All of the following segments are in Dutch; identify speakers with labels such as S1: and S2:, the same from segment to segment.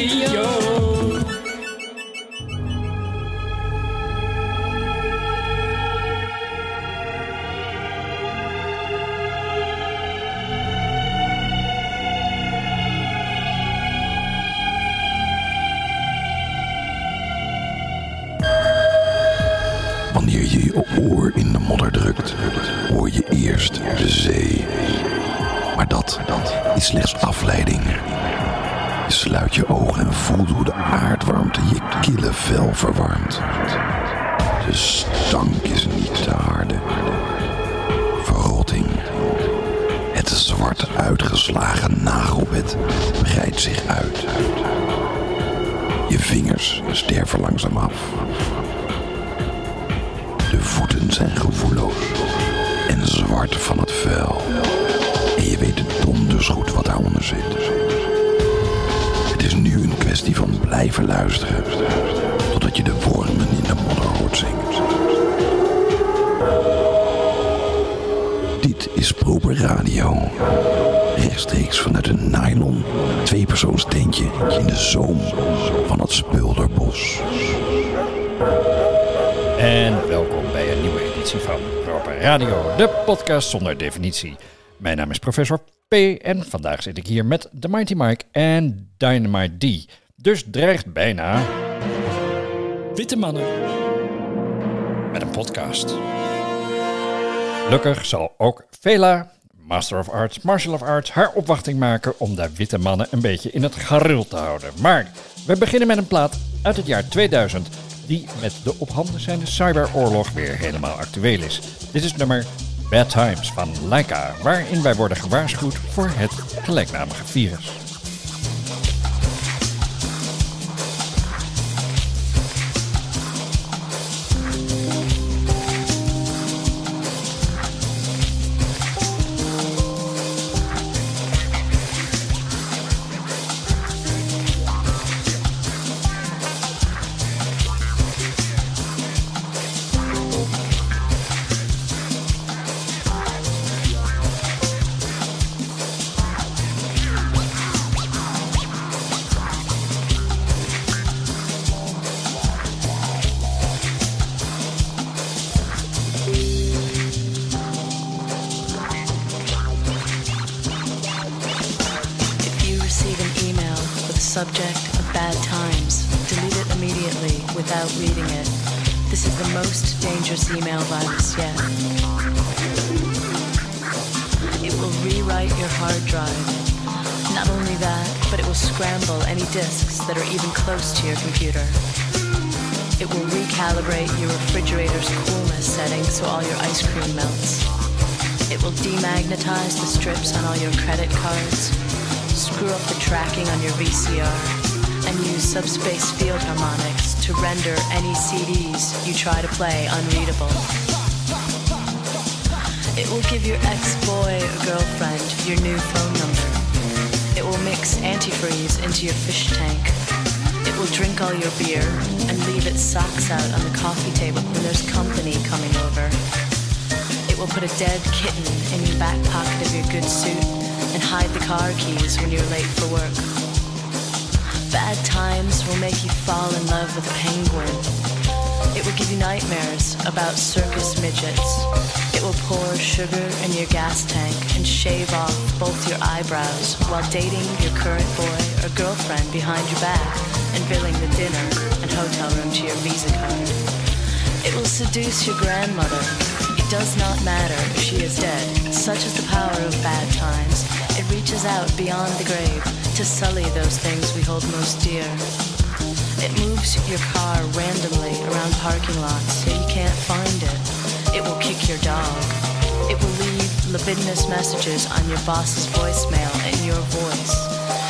S1: Radio.
S2: Wanneer kille vel verwarmt. De stank is niet te harde. Verrotting. Het zwart uitgeslagen nagelbed breidt zich uit. Je vingers sterven langzaam af. De voeten zijn gevoelloos en zwart van het vuil. En je weet donders goed wat daaronder zit. Het is nu een kwestie van blijven luisteren. Tweepersoonsteentje in de zoom van het Speulderbos.
S1: En welkom bij een nieuwe editie van Proper Radio, de podcast zonder definitie. Mijn naam is professor P en vandaag zit ik hier met The Mighty Mike en Dynamite D. Dus dreigt bijna... Witte mannen. Met een podcast. Gelukkig zal ook Vela, Master of Arts, Martial of Arts, haar opwachting maken om de witte mannen een beetje in het gareel te houden. Maar we beginnen met een plaat uit het jaar 2000 die met de op handen zijnde cyberoorlog weer helemaal actueel is. Dit is nummer Bad Times van Leica, waarin wij worden gewaarschuwd voor het gelijknamige virus.
S3: Subject of bad times, delete it immediately without reading it. This is the most dangerous email virus yet. It will rewrite your hard drive. Not only that, but it will scramble any disks that are even close to your computer. It will recalibrate your refrigerator's coolness setting so all your ice cream melts. It will demagnetize the strips on all your credit cards, screw up the tracking on your VCR, and use subspace field harmonics to render any CDs you try to play unreadable. It will give your ex-boy or girlfriend your new phone number. It will mix antifreeze into your fish tank. It will drink all your beer and leave its socks out on the coffee table when there's company coming over. It will put a dead kitten in your back pocket of your good suit and hide the car keys when you're late for work. Bad times will make you fall in love with a penguin. It will give you nightmares about circus midgets. It will pour sugar in your gas tank and shave off both your eyebrows while dating your current boy or girlfriend behind your back and billing the dinner and hotel room to your Visa card. It will seduce your grandmother. Does not matter if she is dead. Such is the power of bad times. It reaches out beyond the grave to sully those things we hold most dear. It moves your car randomly around parking lots so you can't find it. It will kick your dog. It will leave libidinous messages on your boss's voicemail in your voice.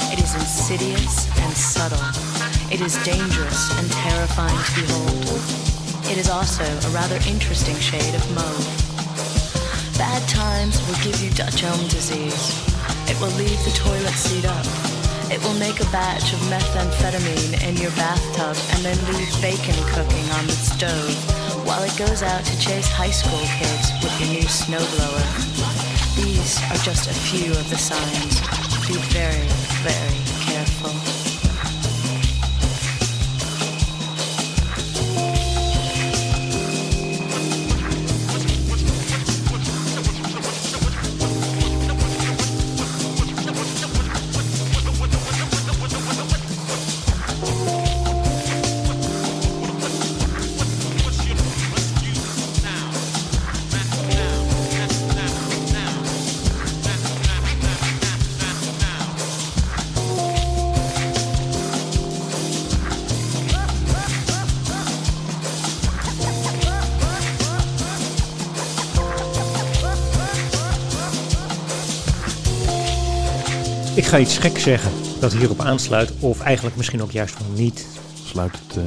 S3: It is insidious and subtle. It is dangerous and terrifying to behold. It is also a rather interesting shade of mauve. Bad times will give you Dutch elm disease. It will leave the toilet seat up. It will make a batch of methamphetamine in your bathtub and then leave bacon cooking on the stove while it goes out to chase high school kids with your new snowblower. These are just a few of the signs. Be very, very careful.
S4: Ik ga iets gek zeggen dat hierop aansluit, of eigenlijk misschien ook juist wel niet.
S5: Sluit het uh,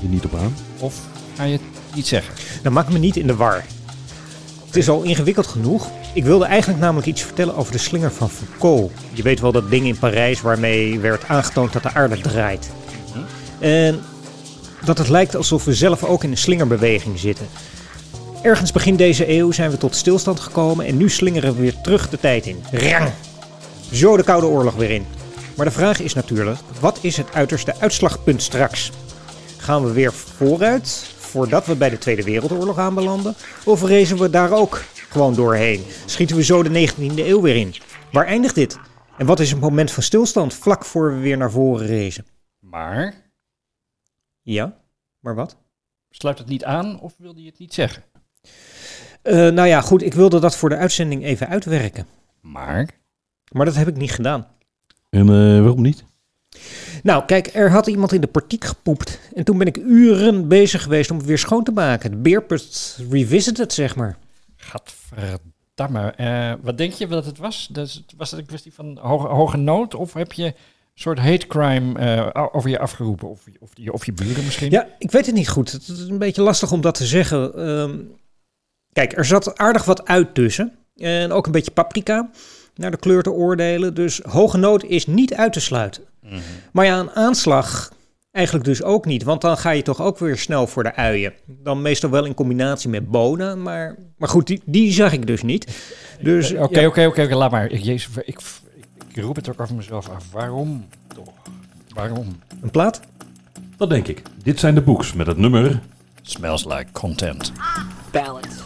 S5: hier niet op aan?
S1: Of ga je niet zeggen?
S4: Dan maak me niet in de war. Het is al ingewikkeld genoeg. Ik wilde eigenlijk namelijk iets vertellen over de slinger van Foucault. Je weet wel dat ding in Parijs waarmee werd aangetoond dat de aarde draait. En dat het lijkt alsof we zelf ook in een slingerbeweging zitten. Ergens begin deze eeuw zijn we tot stilstand gekomen en nu slingeren we weer terug de tijd in. Rang! Zo de Koude Oorlog weer in. Maar de vraag is natuurlijk, wat is het uiterste uitslagpunt straks? Gaan we weer vooruit, voordat we bij de Tweede Wereldoorlog aanbelanden? Of rezen we daar ook gewoon doorheen? Schieten we zo de 19e eeuw weer in? Waar eindigt dit? En wat is een moment van stilstand vlak voor we weer naar voren rezen?
S1: Maar?
S4: Ja, maar wat?
S1: Sluit het niet aan of wilde je het niet zeggen?
S4: Uh, nou ja, goed, ik wilde dat voor de uitzending even uitwerken.
S1: Maar?
S4: Maar dat heb ik niet gedaan.
S5: En uh, waarom niet?
S4: Nou, kijk, er had iemand in de portiek gepoept. En toen ben ik uren bezig geweest om het weer schoon te maken. De beerput revisited, zeg maar.
S1: Gadverdamme. Uh, wat denk je dat het was? Dus, was dat een kwestie van hoge, hoge nood? Of heb je een soort hate crime uh, over je afgeroepen? Of, of, die, of je buren misschien?
S4: Ja, ik weet het niet goed. Het is een beetje lastig om dat te zeggen. Um, kijk, er zat aardig wat uit tussen. En ook een beetje paprika naar de kleur te oordelen. Dus hoge nood is niet uit te sluiten. Mm -hmm. Maar ja, een aanslag eigenlijk dus ook niet. Want dan ga je toch ook weer snel voor de uien. Dan meestal wel in combinatie met bonen. Maar, maar goed, die, die zag ik dus niet. Dus,
S1: Oké, oké, oké, laat maar. Ik, Jezus, ik, ik, ik roep het ook over mezelf af. Waarom toch? Waarom?
S4: Een plaat?
S5: Dat denk ik. Dit zijn de boeks met het nummer...
S1: Smells like content.
S6: Balance.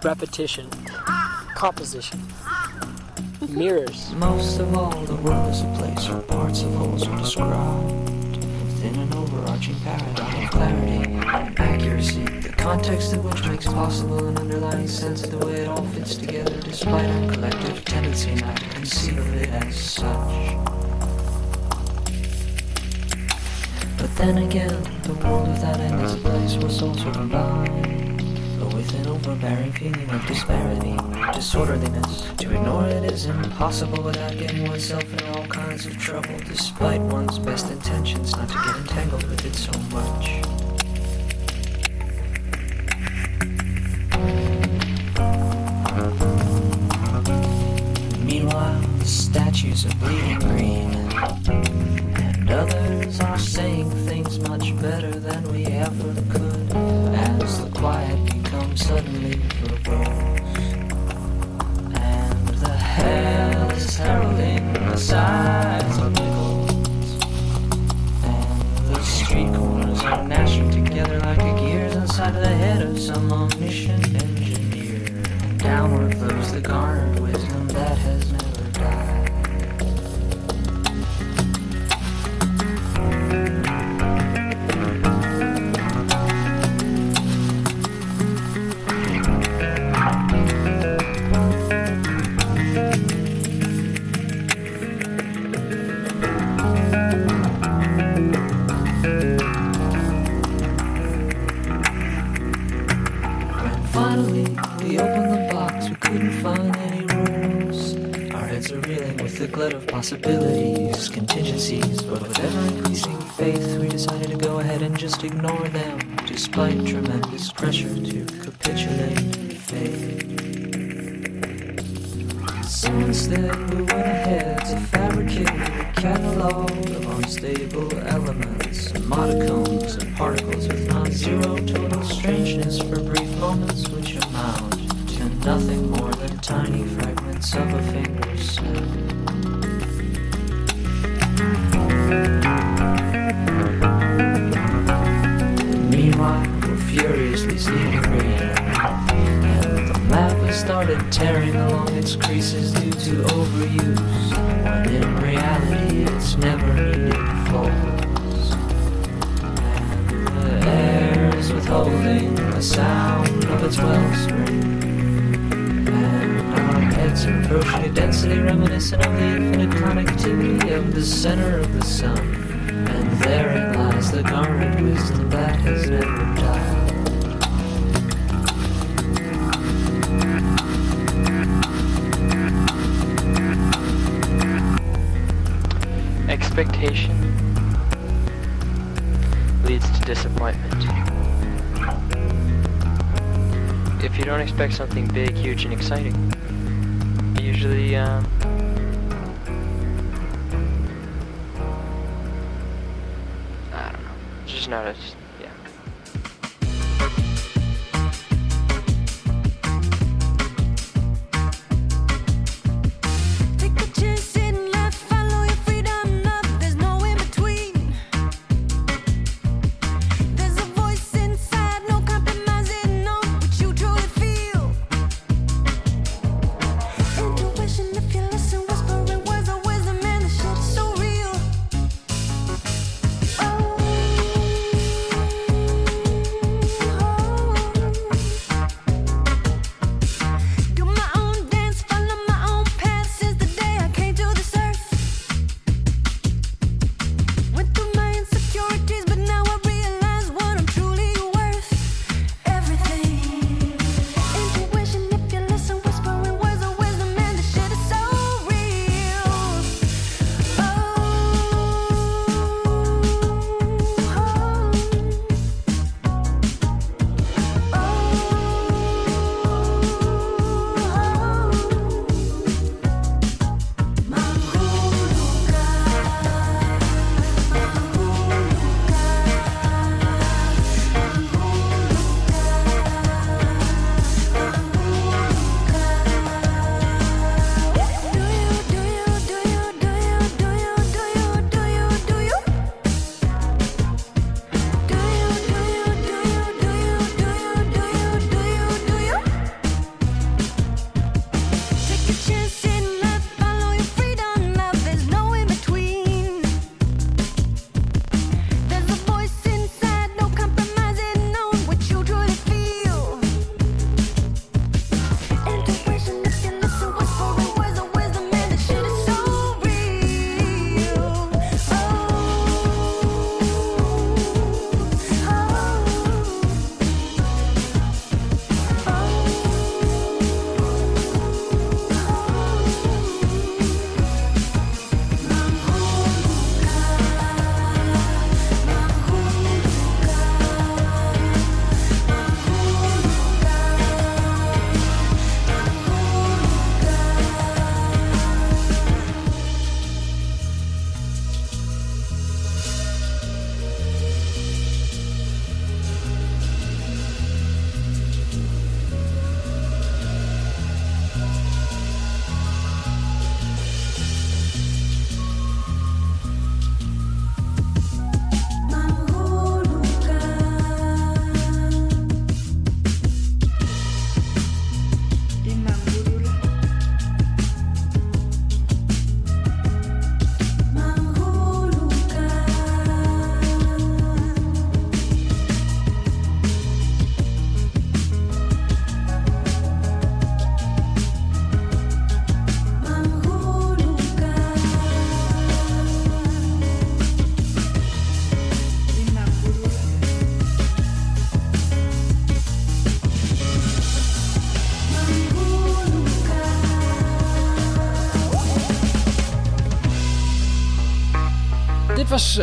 S6: Repetition. Composition. Mirrors.
S7: Most of all, the world is a place where parts of wholes are described within an overarching paradigm of clarity and accuracy. The context of which makes possible an underlying sense of the way it all fits together, despite our collective tendency not to conceive of it as such. But then again, the world without end is a place where souls are combined with an overbearing feeling of disparity, disorderliness. To ignore it is impossible without getting oneself in all kinds of trouble, despite one's best intentions not to get entangled with it so much. Possibilities, contingencies, but with ever increasing faith, we decided to go ahead and just ignore them, despite tremendous pressure to capitulate and fade. So instead, we went ahead to fabricate a catalog of unstable elements, modicums and particles with non-zero total strangeness for brief moments, which amount nothing more than tiny fragments of a finger snap. Meanwhile, we're furiously green. And the map has started tearing along its creases due to overuse. When in reality, it's never needed folds. And the air is withholding the sound of its wellspring heads are approaching a density reminiscent of the infinite connectivity of the center of the sun. And therein lies the garnered wisdom that has never died.
S6: Expectation leads to disappointment. If you don't expect something big, huge, and exciting, usually, um, I don't know. Just not as,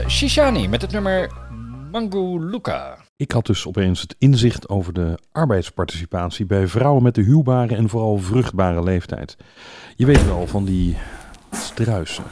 S1: Shishani met het nummer Mangu Luka.
S5: Ik had dus opeens het inzicht over de arbeidsparticipatie bij vrouwen met de huwbare en vooral vruchtbare leeftijd. Je weet wel van die struisen,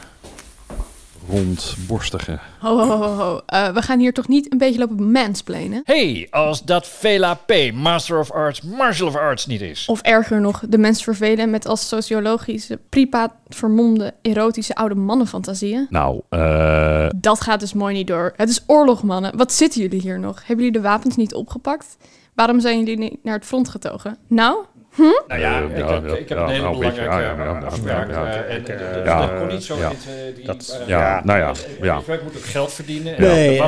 S5: rondborstige.
S8: Ho, ho, ho, ho. Eh, we gaan hier toch niet een beetje lopen mansplainen?
S1: Hey, als dat Vela P, Master of Arts, Martial of Arts niet is.
S8: Of erger nog, de mens vervelen met als sociologische, pripaat vermomde, erotische oude mannenfantasieën?
S5: Nou, eh,
S8: Dat gaat dus mooi niet door. Het is oorlog, mannen. Wat zitten jullie hier nog? Hebben jullie de wapens niet opgepakt? Waarom zijn jullie niet naar het front getogen? Nou?
S1: Nou ja,
S5: Eh,
S1: ik,
S5: ja,
S1: heb, ik heb een hele
S5: nou,
S1: belangrijke afspraak. dat kon niet zo
S4: ja.
S1: eh, eh,
S5: ja, nou ja, ja.
S1: Ik moet ook geld verdienen.
S4: Nee,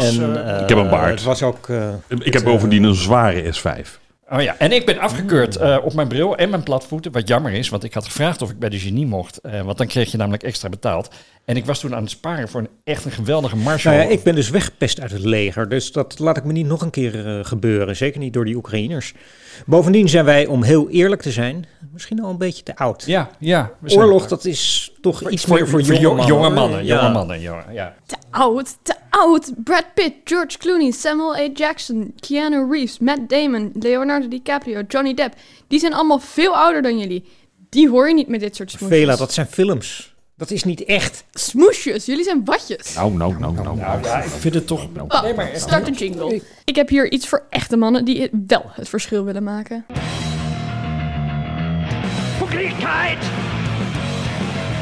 S5: Ik heb een baard.
S4: Het was ook... eh,
S5: ik heb bovendien een zware S5.
S1: Oh ja, en ik ben afgekeurd eh, op mijn bril en mijn platvoeten. Wat jammer is, want ik had gevraagd of ik bij de genie mocht. eh, want dan kreeg je namelijk extra betaald. En ik was toen aan het sparen voor een echt een geweldige Marshall.
S4: Nou ja, ik ben dus weggepest uit het leger, dus dat laat ik me niet nog een keer eh, gebeuren. Zeker niet door die Oekraïners. Bovendien zijn wij, om heel eerlijk te zijn, misschien al een beetje te oud.
S1: Ja, ja. we zijn-
S4: Oorlog, dat is toch iets meer voor jonge mannen.
S1: jonge mannen.
S4: Ja.
S1: Jonge mannen, jonge, ja.
S8: Te oud, te oud. Brad Pitt, George Clooney, Samuel A. Jackson, Keanu Reeves, Matt Damon, Leonardo DiCaprio, Johnny Depp. Die zijn allemaal veel ouder dan jullie. Die hoor je niet met dit soort smoesjes.
S4: Vela, dat zijn films. Dat is niet echt.
S8: Smoesjes, jullie zijn watjes.
S5: Nou, nou, nou, nou.
S1: Nou ja, ik vind het toch...
S8: Oh,
S1: Nee, maar echt-
S8: start de jingle. Ik heb hier iets voor echte mannen die wel het verschil willen maken.
S9: Pünktlichkeit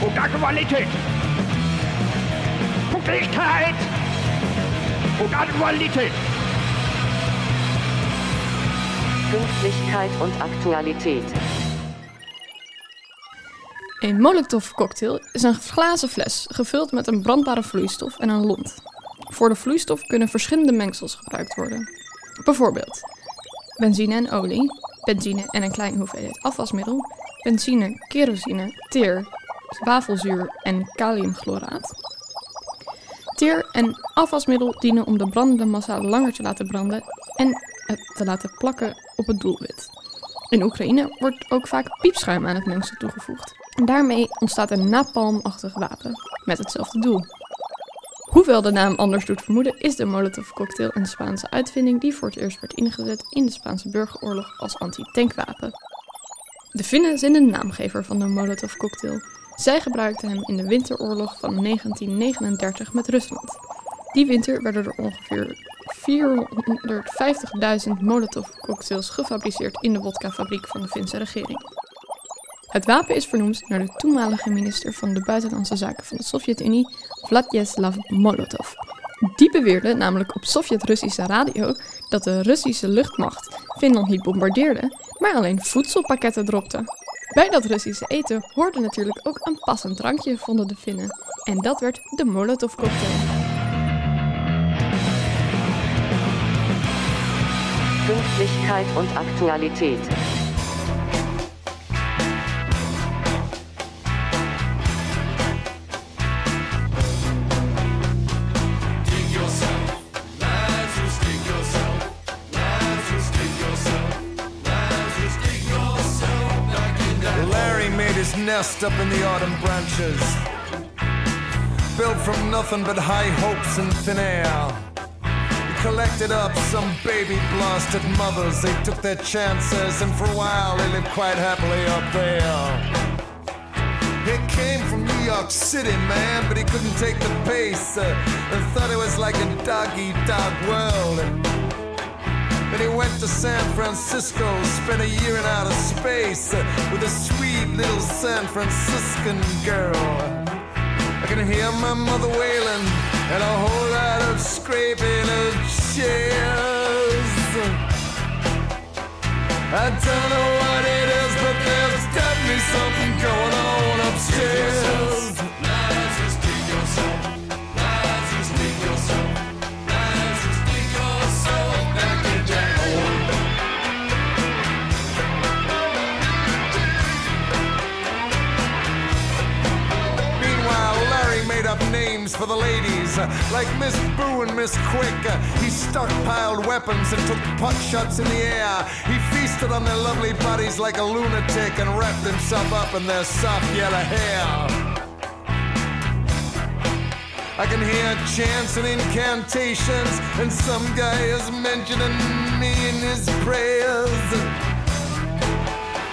S9: und Aktualität. Pünktlichkeit Aktualität.
S10: Pünktlichkeit und Aktualität.
S8: Een Molotov cocktail is een glazen fles gevuld met een brandbare vloeistof en een lont. Voor de vloeistof kunnen verschillende mengsels gebruikt worden. Bijvoorbeeld benzine en olie, benzine en een kleine hoeveelheid afwasmiddel, benzine, kerosine, teer, zwavelzuur en kaliumchloraat. Teer en afwasmiddel dienen om de brandende massa langer te laten branden en het te laten plakken op het doelwit. In Oekraïne wordt ook vaak piepschuim aan het mengsel toegevoegd. En daarmee ontstaat een napalmachtig wapen met hetzelfde doel. Hoewel de naam anders doet vermoeden, is de Molotov cocktail een Spaanse uitvinding die voor het eerst werd ingezet in de Spaanse burgeroorlog als anti-tankwapen. De Finnen zijn de naamgever van de Molotov cocktail. Zij gebruikten hem in de winteroorlog van 1939 met Rusland. Die winter werden er ongeveer 450.000 Molotov cocktails gefabriceerd in de wodkafabriek van de Finse regering. Het wapen is vernoemd naar de toenmalige minister van de Buitenlandse Zaken van de Sovjet-Unie, Vladislav Molotov. Die beweerde namelijk op Sovjet-Russische radio dat de Russische luchtmacht Finland niet bombardeerde, maar alleen voedselpakketten dropte. Bij dat Russische eten hoorde natuurlijk ook een passend drankje, vonden de Finnen. En dat werd de Molotov cocktail.
S10: Pünktlichkeit und Aktualität.
S11: Nest up in the autumn branches. Built from nothing but high hopes and thin air. He collected up some baby blasted mothers. They took their chances, and for a while they lived quite happily up there. He came from New York City, man, but he couldn't take the pace uh, and thought it was like a dog eat dog world. Then he went to San Francisco, spent a year in outer space uh, with a sweet little San Franciscan girl. I can hear my mother wailing and a whole lot of scraping of chairs. I don't know what it is, but there's definitely something going on like Miss Boo and Miss Quick. He stockpiled weapons and took pot shots in the air. He feasted on their lovely bodies like a lunatic and wrapped himself up in their soft yellow hair. I can hear chants and incantations, and some guy is mentioning me in his prayers.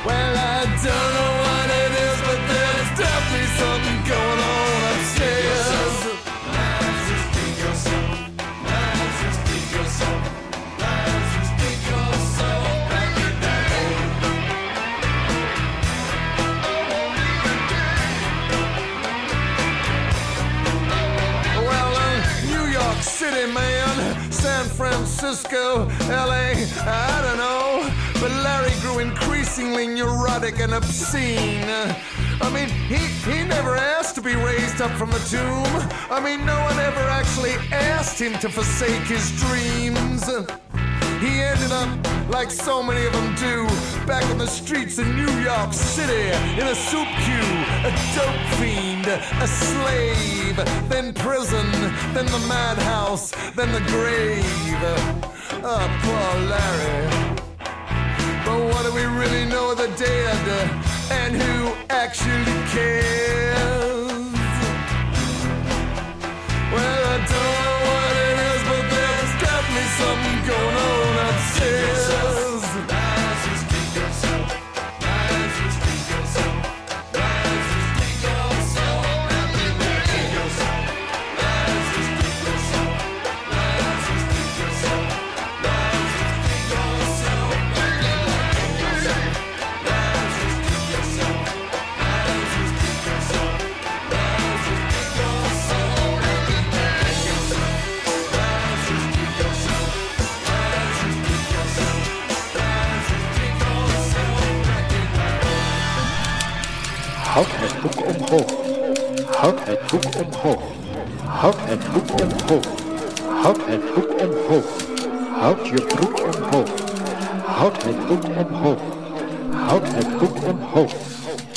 S11: Well, I don't know what it is, but there's definitely something going on Francisco, LA, I don't know. But Larry grew increasingly neurotic and obscene. I mean, he, he never asked to be raised up from the tomb. I mean, no one ever actually asked him to forsake his dreams. He ended up like so many of them do, back on the streets in New York City, in a soup queue, a dope fiend, a slave, then prison, then the madhouse, then the grave. Oh, poor Larry. But what do we really know of the dead? And who actually cares?
S12: Omhoog. Houd het boek omhoog. Houd het boek omhoog. Houd het boek omhoog. Houd je broek omhoog. Houd het boek omhoog. Houd het boek omhoog.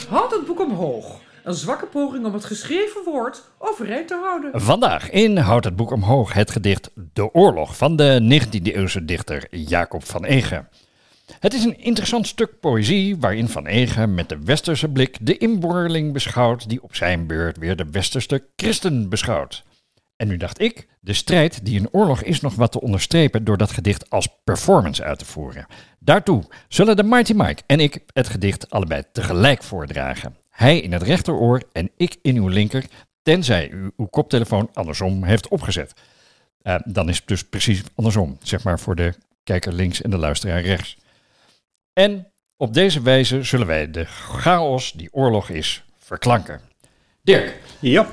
S13: Houd het boek omhoog. Een zwakke poging om het geschreven woord overeind te houden.
S1: Vandaag in Houd het boek omhoog het gedicht De Oorlog van de 19e-eeuwse dichter Jacob van Egen. Het is een interessant stuk poëzie waarin Van Egen met de westerse blik de inboorling beschouwt die op zijn beurt weer de westerse christen beschouwt. En nu dacht ik, de strijd die een oorlog is nog wat te onderstrepen door dat gedicht als performance uit te voeren. Daartoe zullen de Mighty Mike en ik het gedicht allebei tegelijk voordragen. Hij in het rechteroor en ik in uw linker, tenzij u uw koptelefoon andersom heeft opgezet. Eh, dan is het dus precies andersom, zeg maar voor de kijker links en de luisteraar rechts. En op deze wijze zullen wij de chaos die oorlog is verklanken. Dirk,
S4: ja.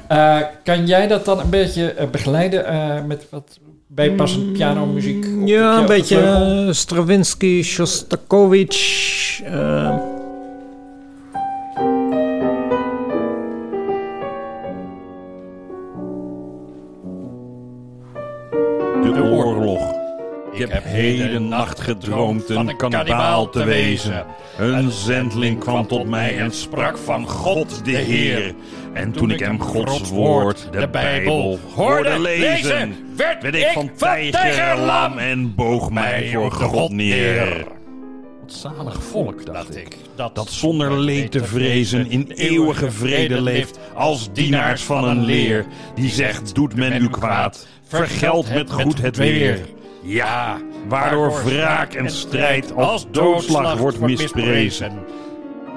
S1: kan jij dat dan een beetje eh, begeleiden eh, met wat bijpassend pianomuziek? op
S4: Ja, een beetje eh, Stravinsky, Shostakovich.
S5: Ik heb heden nacht gedroomd een kannibaal te wezen. Een zendeling kwam tot mij en sprak van God de Heer. En toen ik hem Gods woord, de Bijbel, hoorde lezen, werd ik van tijger lam en boog mij voor God neer. Wat zalig volk, dacht ik, dat zonder leed te vrezen in eeuwige vrede leeft als dienaars van een leer, die zegt, doet men u kwaad, vergeld met goed het weer. Ja, waardoor wraak en strijd als doodslag wordt misprezen.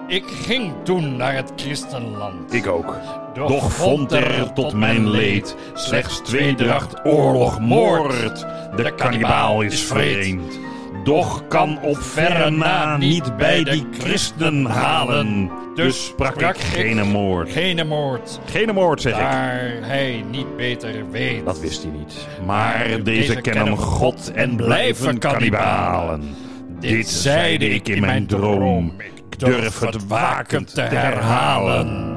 S1: Ik ging toen naar het christenland.
S5: Ik ook. Doch vond er tot mijn leed slechts tweedracht, oorlog, moord. De kannibaal is vreemd. Doch kan op verre na niet bij die christen halen. Dus sprak ik geen moord.
S1: Geen moord.
S5: Geen moord, zeg ik.
S1: Daar hij niet beter weet.
S5: Dat wist hij niet. Maar deze kennen God en blijven kannibalen. Dit zeide ik in mijn droom. Ik durf het wakend te herhalen.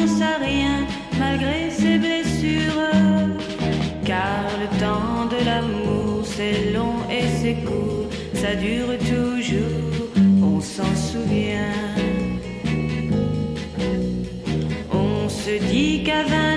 S14: Pense à rien malgré ses blessures. Car le temps de l'amour, c'est long et c'est court, ça dure toujours, on s'en souvient. On se dit qu'à 20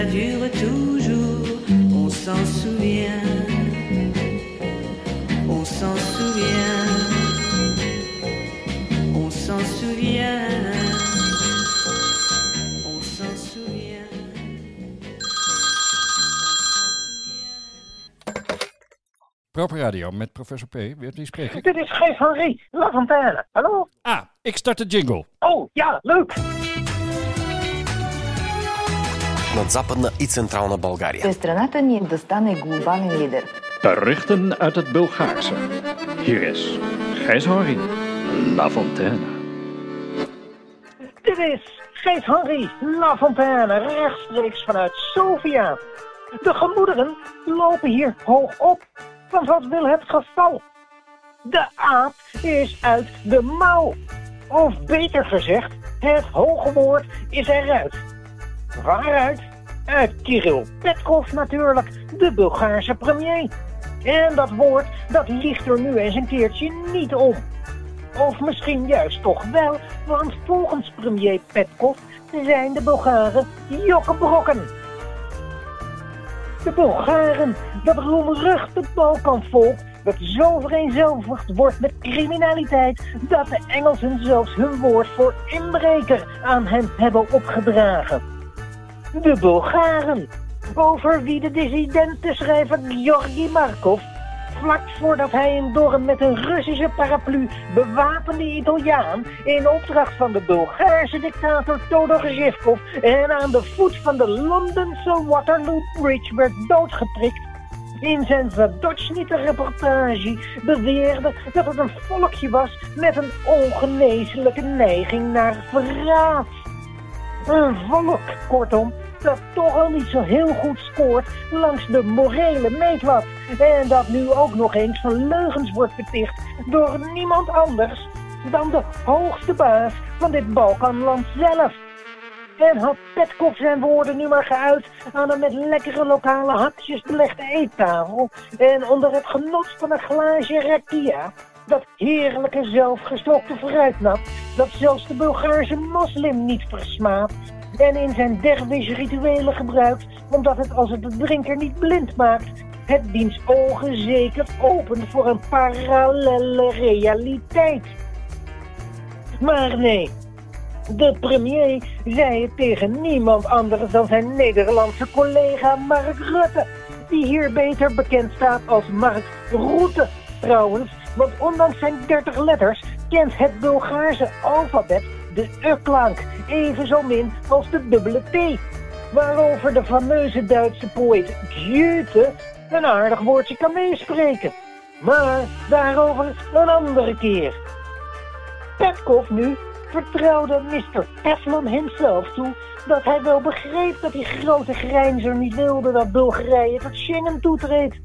S14: ça dure toujours, on s'en souvient. On s'en souvient. On s'en souvient. On s'en souvient.
S1: Proper Radio met professor P. Weet wie spreek ik?
S15: Dit is Geef Henri, La Fontaine. Hallo?
S1: Ah, ik start de jingle.
S15: Oh, ja, leuk
S16: над Западна и Централна България.
S17: Страната ни е да стане глобален лидер.
S18: Berichten uit het Bulgaarse. Hier is Gijs Horry, La Fontaine.
S15: Dit is Geef Henri, La Fontaine, rechtstreeks vanuit Sofia. De gemoederen lopen hier hoog op. Want wat wil het geval? De aap is uit de mouw. Of beter gezegd, het hoge woord is eruit. Waaruit? Uit Kirill Petkov natuurlijk, de Bulgaarse premier. En dat woord, dat ligt er nu eens een keertje niet om. Of misschien juist toch wel, want volgens premier Petkov zijn de Bulgaren jokkebrokken. De Bulgaren, dat roemruchte Balkanvolk dat zo vereenzelvigd wordt met criminaliteit dat de Engelsen zelfs hun woord voor inbreker aan hen hebben opgedragen. De Bulgaren, over wie de dissidentenschrijver Georgi Markov vlak voordat hij in Dorn met een Russische paraplu bewapende Italiaan in opdracht van de Bulgaarse dictator Todor Zhivkov en aan de voet van de Londense Waterloo Bridge werd doodgeprikt. In zijn Verdotschnitte reportage beweerde dat het een volkje was met een ongeneeslijke neiging naar verraad. Een volk, kortom, dat toch al niet zo heel goed scoort langs de morele meetlat. En dat nu ook nog eens van leugens wordt beticht door niemand anders dan de hoogste baas van dit Balkanland zelf. En had Petkov zijn woorden nu maar geuit aan een met lekkere lokale hapjes belegde eettafel en onder het genot van een glaasje rakia, dat heerlijke zelfgestookte fruitnat dat zelfs de Bulgaarse moslim niet versmaadt en in zijn dervish-rituelen gebruikt, omdat het als het de drinker niet blind maakt, het diens ogen zeker opent voor een parallelle realiteit. Maar nee, de premier zei het tegen niemand anders dan zijn Nederlandse collega Mark Rutte, die hier beter bekend staat als Mark Rutte. Trouwens, want ondanks zijn 30 letters kent het Bulgaarse alfabet de U-klank evenzo min als de dubbele T. Waarover de fameuze Duitse poëet Goethe een aardig woordje kan meespreken. Maar daarover een andere keer. Petkov nu vertrouwde Mr. Teflon himself toe dat hij wel begreep dat die grote grijnzer niet wilde dat Bulgarije tot Schengen toetreedt.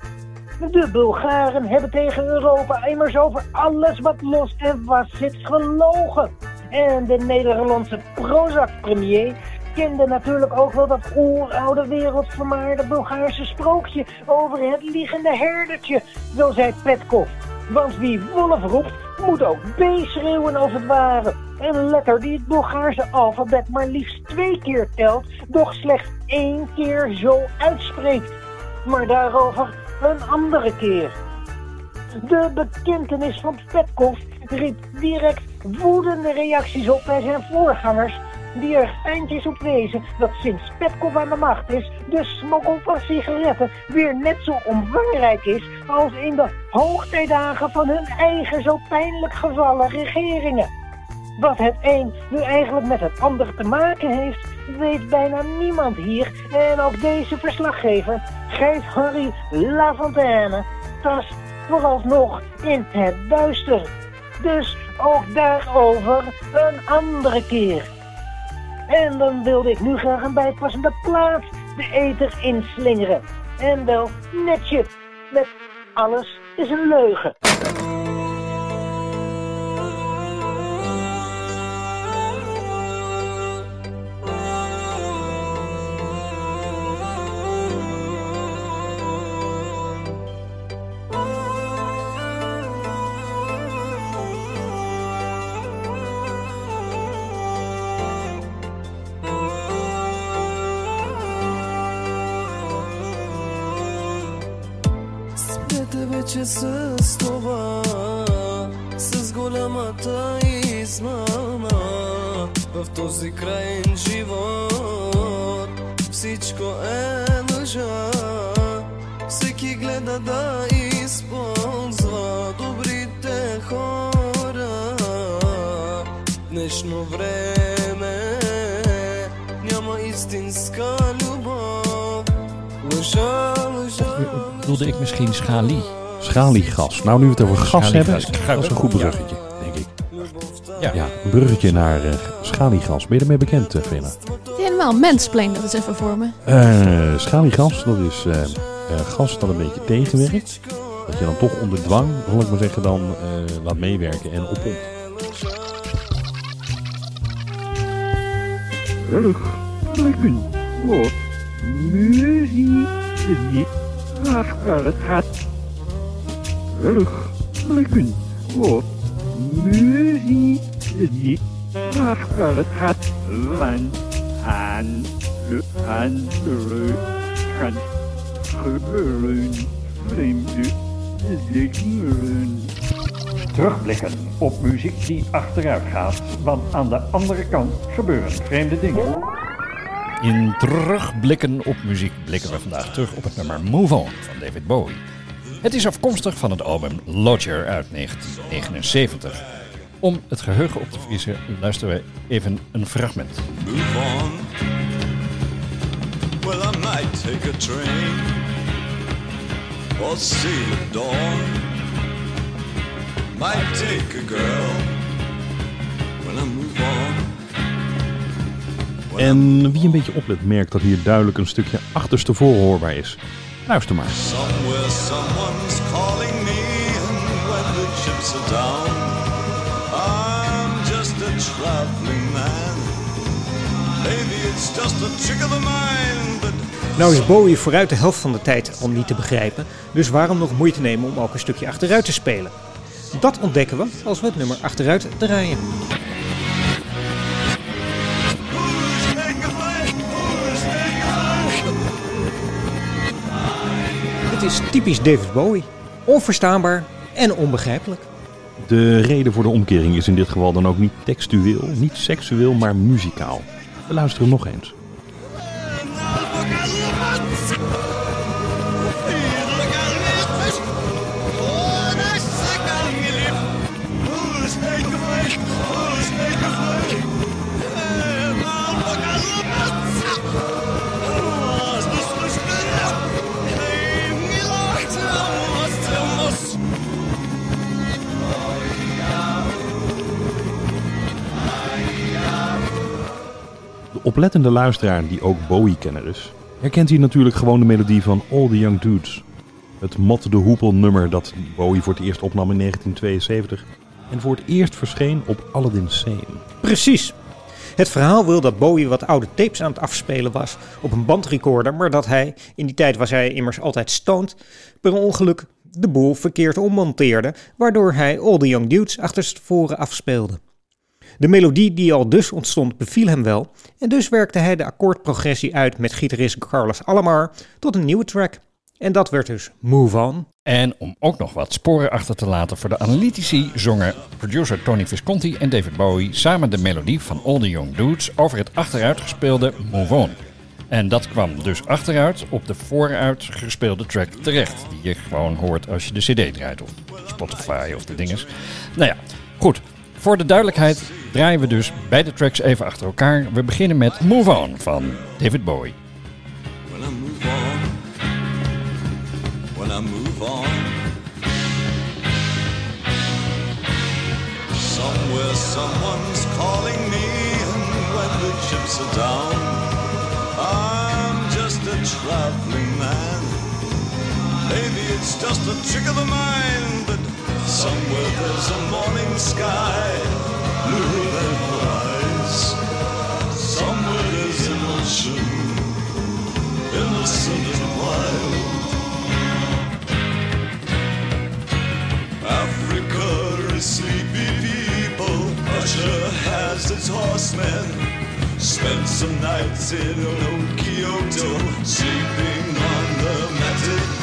S15: De Bulgaren hebben tegen Europa immers over alles wat los en vast zit gelogen. En de Nederlandse Prozac-premier kende natuurlijk ook wel dat oeroude wereldvermaarde Bulgaarse sprookje over het liegende herdertje, zo zei Petkov. Want wie wolf roept, moet ook B schreeuwen als het ware. Een letter die het Bulgaarse alfabet maar liefst twee keer telt, doch slechts één keer zo uitspreekt. Maar daarover een andere keer. De bekentenis van Petkov riep direct woedende reacties op bij zijn voorgangers, die er eindjes op wezen dat sinds Petkov aan de macht is, de smokkel van sigaretten weer net zo omvangrijk is als in de hoogtijdagen van hun eigen zo pijnlijk gevallen regeringen. Wat het een nu eigenlijk met het ander te maken heeft, weet bijna niemand hier. En ook deze verslaggever, Gijs Harry Lafontaine, tast vooralsnog in het duister. Dus ook daarover een andere keer. En dan wilde ik nu graag een bijpassende plaat de eter inslingeren. En wel netje, met alles is een leugen.
S19: този краен живот Всичко е лъжа Всеки гледа да използва Добрите хора Днешно време Няма истинска любов Лъжа, лъжа
S1: Wilde ik misschien Schali?
S5: Schaliegas. Nou, nu we het over gas
S1: Schaliegas.
S5: hebben, dat is een goed bruggetje, denk ik.
S1: Ja.
S5: Ja, een bruggetje naar eh, schaliegas. Ben je ermee bekend, uh, Villa?
S8: Helemaal, mansplain dat is even voor me.
S5: Eh, schaliegas, dat is eh, eh, gas dat een beetje tegenwerkt. Dat je dan toch onder dwang, zal ik maar zeggen, dan eh, laat meewerken en oppompt.
S18: Terug blikken op muziek achter het gaat. Terug blikken op muziek die achter het. Want aan de andere kant gebeuren.
S1: Terugblikken op muziek die achteruit gaat, want aan de andere kant gebeuren vreemde dingen. In terugblikken op muziek blikken we vandaag terug op het nummer Move On van David Bowie. Het is afkomstig van het album Lodger uit 1979. Om het geheugen op te vriezen luisteren we even een fragment.
S20: Move on. Well, I might take a train or see the dawn. Might take a girl when I move on.
S5: En wie een beetje oplet merkt dat hier duidelijk een stukje achterstevoren hoorbaar is. Luister maar.
S20: Somewhere someone's calling me, and when the chips are down, man.
S4: Nou is Bowie vooruit de helft van de tijd al niet te begrijpen, dus waarom nog moeite nemen om ook een stukje achteruit te spelen? Dat ontdekken we als we het nummer achteruit draaien. Het is typisch David Bowie. Onverstaanbaar en onbegrijpelijk.
S5: De reden voor de omkering is in dit geval dan ook niet textueel, niet seksueel, maar muzikaal. We luisteren nog eens. Oplettende luisteraar die ook Bowie-kenner is, herkent hier natuurlijk gewoon de melodie van All the Young Dudes. Het Mot de Hoepel nummer dat Bowie voor het eerst opnam in 1972. En voor het eerst verscheen op Aladdin Sane.
S4: Precies. Het verhaal wil dat Bowie wat oude tapes aan het afspelen was op een bandrecorder, maar dat hij, in die tijd was hij immers altijd stoned, per ongeluk de boel verkeerd ommonteerde, waardoor hij All the Young Dudes achterstevoren afspeelde. De melodie die al dus ontstond beviel hem wel en dus werkte hij de akkoordprogressie uit met gitarist Carlos Alomar tot een nieuwe track. En dat werd dus Move On.
S1: En om ook nog wat sporen achter te laten voor de analytici zongen producer Tony Visconti en David Bowie samen de melodie van All the Young Dudes over het achteruitgespeelde Move On. En dat kwam dus achteruit op de vooruitgespeelde track terecht, die je gewoon hoort als je de CD draait of Spotify of de dinges. Nou ja, goed. Voor de duidelijkheid draaien we dus beide tracks even achter elkaar. We beginnen met Move On van David Bowie.
S20: When I move on, when I move on. Somewhere someone's calling me, and when the chips are down, I'm just a traveling man. Maybe it's just a trick of the mind, somewhere there's a morning sky, than her eyes. Somewhere there's emotion innocent and wild. Africa is sleepy people. Russia has its horsemen. Spent some nights in old Kyoto, sleeping on the matted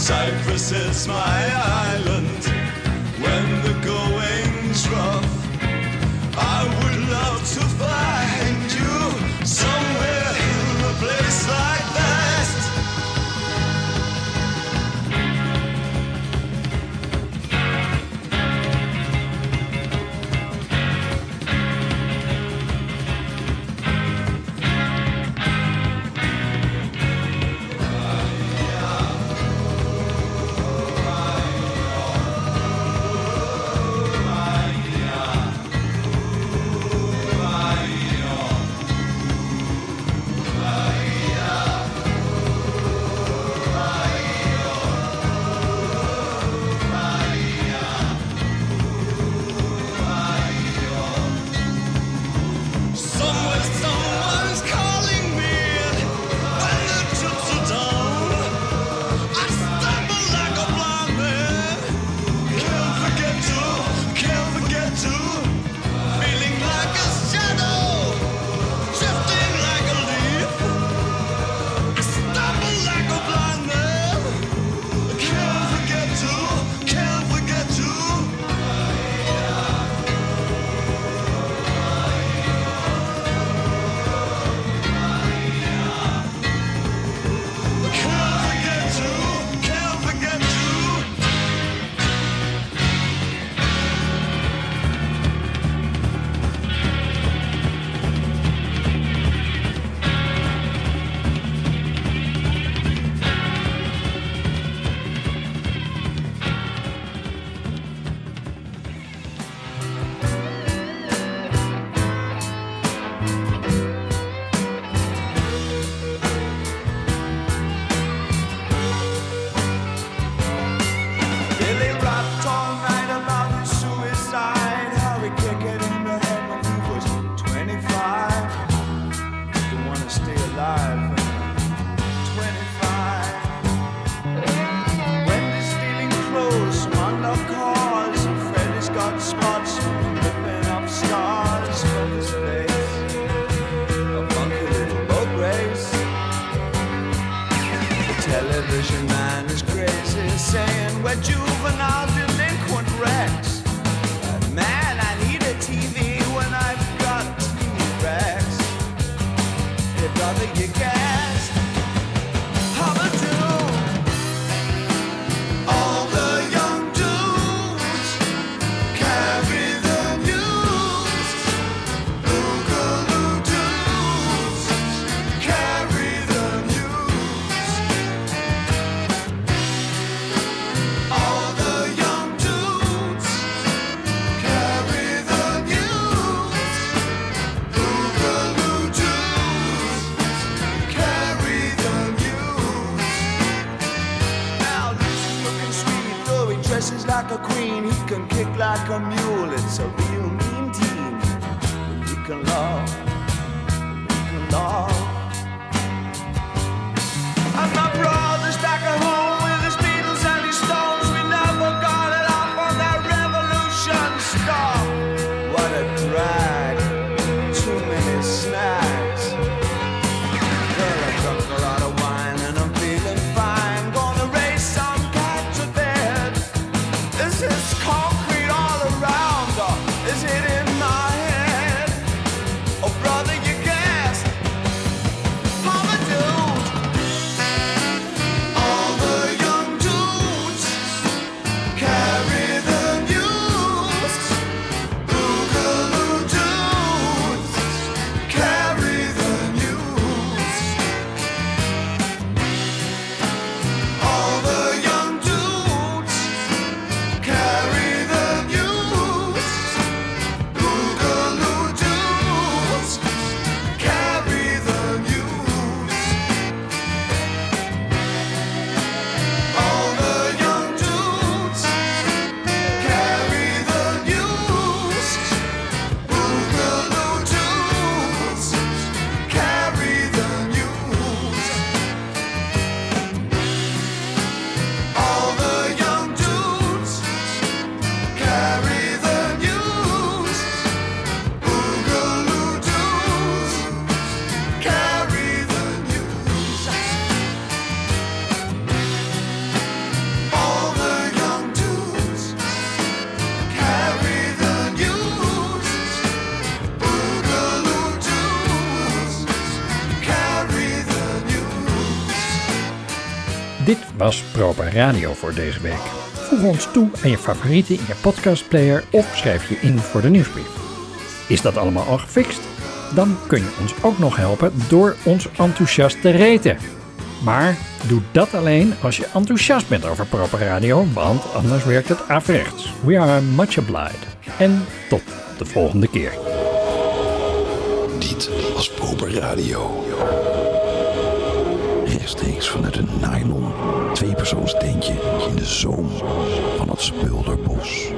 S20: Cyprus is my island when the going's rough. I would love to find like a
S1: Radio voor deze week. Voeg ons toe aan je favorieten in je podcastplayer of schrijf je in voor de nieuwsbrief. Is dat allemaal al gefixt? Dan kun je ons ook nog helpen door ons enthousiast te reten. Maar doe dat alleen als je enthousiast bent over Proper Radio, want anders werkt het averechts. We are much obliged. En tot de volgende keer.
S2: Dit was Proper Radio. Rechtstreeks vanuit een nylon tweepersoonstentje in de zoom van het Spulderbos.